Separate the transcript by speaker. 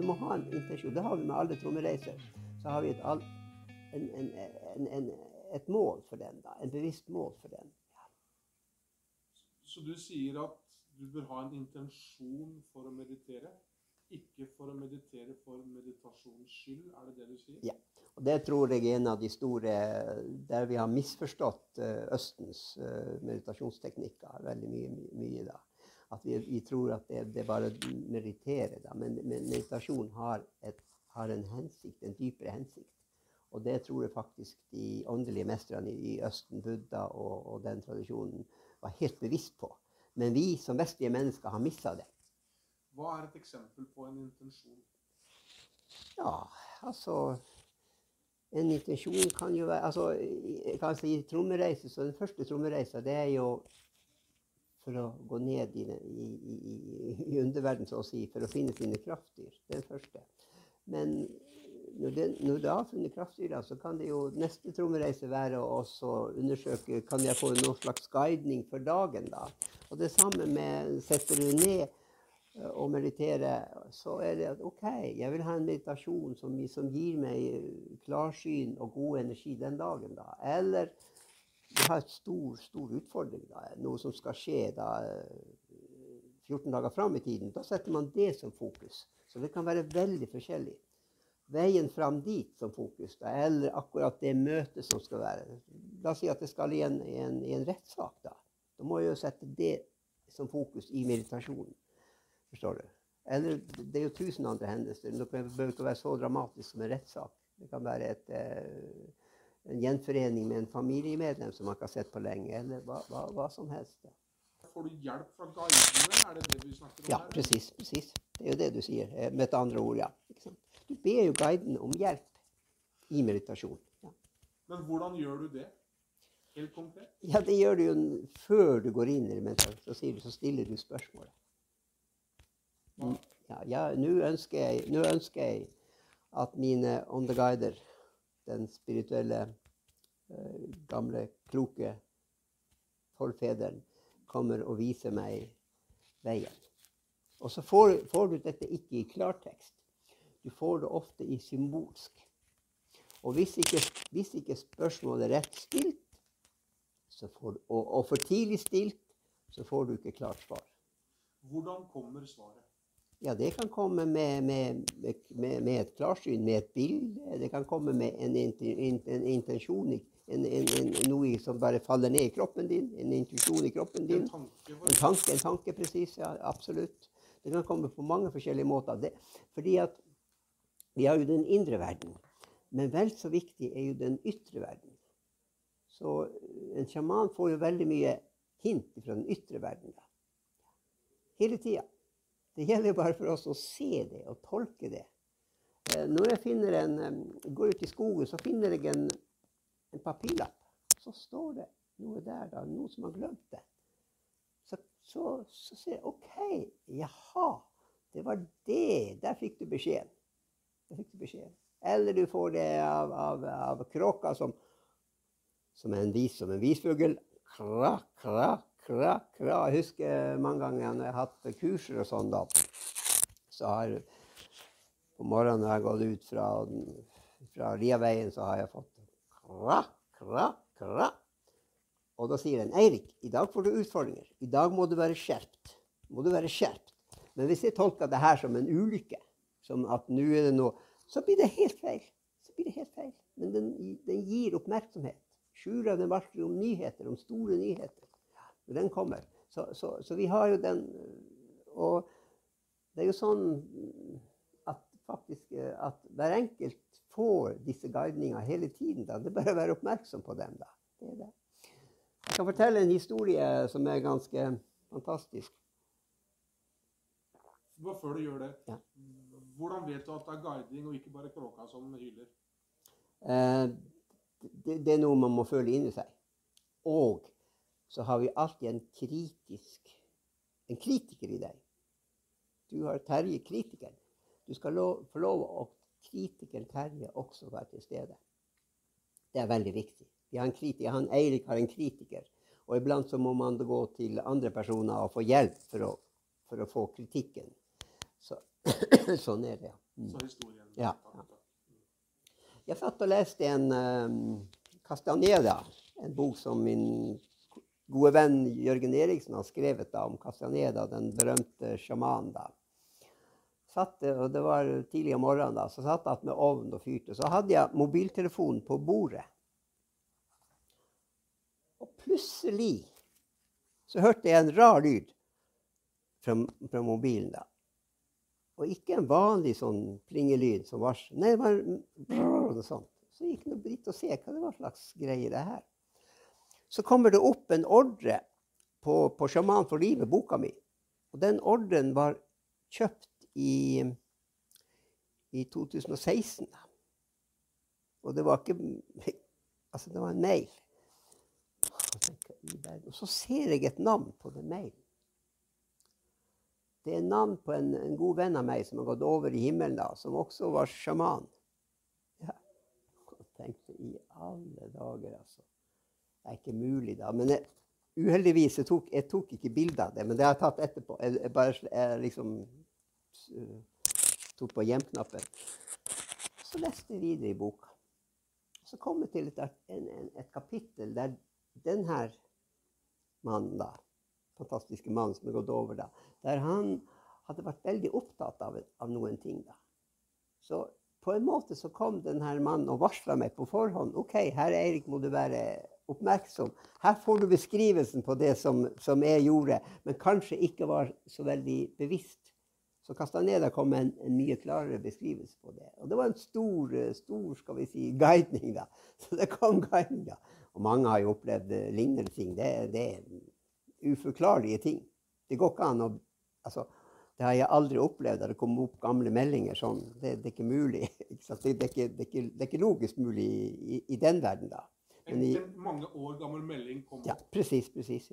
Speaker 1: Du må ha en intensjon. Det har vi med alle trommereiser. Så har vi et, all, en, en, en, et mål for den. da, En bevisst mål for den.
Speaker 2: Så du sier at du bør ha en intensjon for å meditere? Ikke for å meditere for meditasjonens skyld, er det det du sier?
Speaker 1: Ja. Og det tror jeg er en av de store der vi har misforstått uh, Østens uh, meditasjonsteknikker veldig mye, mye da. At vi, vi, tror at det, det bare mediterer. Da. Men, men meditasjon har, et, har, en hensikt, en dypere hensikt. Og det tror jeg faktisk de åndelige mestrene i, i Østen, Buddha og, og den tradisjonen, var helt bevisst på. Men vi som vestlige mennesker har mista det.
Speaker 2: Hva er et eksempel på en intensjon?
Speaker 1: Ja, altså En intensjon kan jo være altså, kan si trommereise, så Den første trommereisa det er jo for å gå ned i, i, i, i underverden, så å si, for å finne sine kraftdyr. Det er den første. Men når, det, når du har funnet kraftdyra, så kan det jo neste trommereise være å undersøke kan jeg få noen slags guidning for dagen. da. Og det samme med setter du ned eh, og mediterer, så er det at OK, jeg vil ha en meditasjon som, som gir meg klarsyn og god energi den dagen. da. Eller du har et stor, stor utfordring, da, noe som skal skje da 14 eh, dager fram i tiden. Da setter man det som fokus. Så det kan være veldig forskjellig veien fram dit som fokus, da, eller akkurat det møtet som skal være. La oss si at det skal i en, en, en rettssak. Da. da må jeg jo sette det som fokus i meditasjonen. Forstår du? Eller det er jo tusen andre hendelser. Det behøver ikke være så dramatisk som en rettssak. Det kan være et, eh, en gjenforening med en familiemedlem som man ikke har sett på lenge, eller hva, hva, hva som helst.
Speaker 2: Får du hjelp fra guidene? Er det det vi snakker om?
Speaker 1: Ja, presis. Det er jo det du sier. Eh, med et andre ord, ja. Du ber jo guiden om hjelp i meditasjon. Ja.
Speaker 2: Men hvordan gjør du det? Helt konkret?
Speaker 1: Ja, Det gjør du jo før du går inn i meditasjon. Så, du, så stiller du spørsmålet. Ja, ja nå ønsker, ønsker jeg at mine åndeguider, den spirituelle, uh, gamle, kloke forfederen, kommer og viser meg veien. Og så får, får du dette ikke i klartekst. Du får det ofte i symbolsk. Og hvis ikke, hvis ikke spørsmålet er rett stilt, får, og, og, for tidlig stilt, så får du ikke klart svar.
Speaker 2: Hvordan kommer svaret?
Speaker 1: Ja, Det kan komme med, med, med, med et klarsyn, med et bilde. Det kan komme med en, en, en intensjon, en, noe som bare faller ned i kroppen din. En intuisjon i kroppen din. En tanke, en tanke, tanke presis. Ja, absolutt. Det kan komme på mange forskjellige måter. Det, fordi at vi har jo den indre verden. Men vel så viktig er jo den ytre verden. Så eh, en sjaman får jo veldig mye hint fra den ytre verden. Da. Hele tida. Det gjelder bare for oss å se det og tolke det. Eh, når jeg en, går ut i skogen, så finner jeg en, en papirlapp. Så står det noe der, da, noe som har glemt det. Så, så, så sier jeg OK, jaha, det var det. Der fikk du beskjeden. Der fikk du beskjed. Eller du får det av, av, av kråka som, som er en vis som en visfugl. Kra, kra, kra, kra. Jeg husker mange ganger når jeg har hatt kurser og sånn, da. Så har på morgenen når jeg har gått ut fra, fra Riaveien, så har jeg fått kra, kra, kra. Og da sier den Eirik, i dag får du utfordringer. I dag må du være skjerpt. Må du være skjerpt. Men hvis jeg tolker det her som en ulykke, som at nå er det noe Så blir det helt feil. Så blir det helt feil. Men den, den gir oppmerksomhet. Sjurene varsler om nyheter, om store nyheter. Den kommer. Så, så, så, vi har jo den Og det er jo sånn at faktisk at hver enkelt får disse guidningene hele tiden. Da. Det er bare å være oppmerksom på dem. da. Det det. Jeg kan fortelle en historie som er ganske fantastisk.
Speaker 2: Bare før du gjør det. Ja. Hvordan vet du at det er guiding, og ikke bare kråka som hyler?
Speaker 1: Eh, det, det, er noe man må føle inni seg. Og så har vi alltid en kritisk en kritiker i deg. Du har Terje kritikeren. Du skal lov, få lov å kritikeren Terje også være til stede. Det er veldig viktig. Vi har en kritiker, han Eirik har en kritiker. Og iblant så må man gå til andre personer og få hjelp for å, for å få kritikken. Så sånn er det, ja. Mm.
Speaker 2: Så historien
Speaker 1: Ja, ja. Jeg satt og leste en um, Castaneda, en bok som min gode venn Jørgen Eriksen har skrevet da, om Castaneda, den berømte sjamanen. da. Satt, og det var tidlig om morgenen, da, så satt jeg med ovn og fyrte. Så hadde jeg mobiltelefonen på bordet. Og plutselig så hørte jeg en rar lyd fra, fra mobilen. da. Og ikke en vanlig sånn plingelyd som varsel. Nei, det var brrr, noe sånt. Så gikk det dit og se hva det var slags greie det her. Så kommer det opp en ordre på, på 'Sjaman for livet', boka mi. Og den ordren var kjøpt i, i 2016. Og det var ikke Altså, det var en mail. Og så ser jeg et navn på den mailen. Det er navn på en, en god venn av meg som har gått over i himmelen, da, som også var sjaman. Ja. Og tenkte i alle dager, altså. Det er ikke mulig, da. Men jeg, uheldigvis jeg tok jeg tok ikke bilde av det, men det har jeg tatt etterpå. Jeg, jeg bare jeg liksom uh, tok på hjem-knappen. Så leste jeg videre i boka. Så kom jeg til et, en, en, et kapittel der denne mannen, da, fantastiske mannen som er gått over, da, der han hadde vært veldig opptatt av, av noen ting. da. Så på en måte så kom denne mannen og varsla meg på forhånd. OK, herr Eirik må du være oppmerksom. Her får du beskrivelsen på det som, som jeg gjorde, men kanskje ikke var så veldig bevisst. Så Castaneda kom med en, en mye klarere beskrivelse på det. Og det var en stor, eh, stor skal vi si, guidning, da. Så det kom guidning, da. Og mange har jo opplevd eh, lignende ting. Det, det er uforklarlige ting. Det går ikke an å altså, Det har jeg aldri opplevd, at det kommer opp gamle meldinger sånn. Det, det er ikke mulig. Ikke det, er ikke, det, er ikke, det er ikke logisk mulig i, i den verden, da.
Speaker 2: En, mange år gammel melding kom
Speaker 1: Ja, precis, precis. Ja.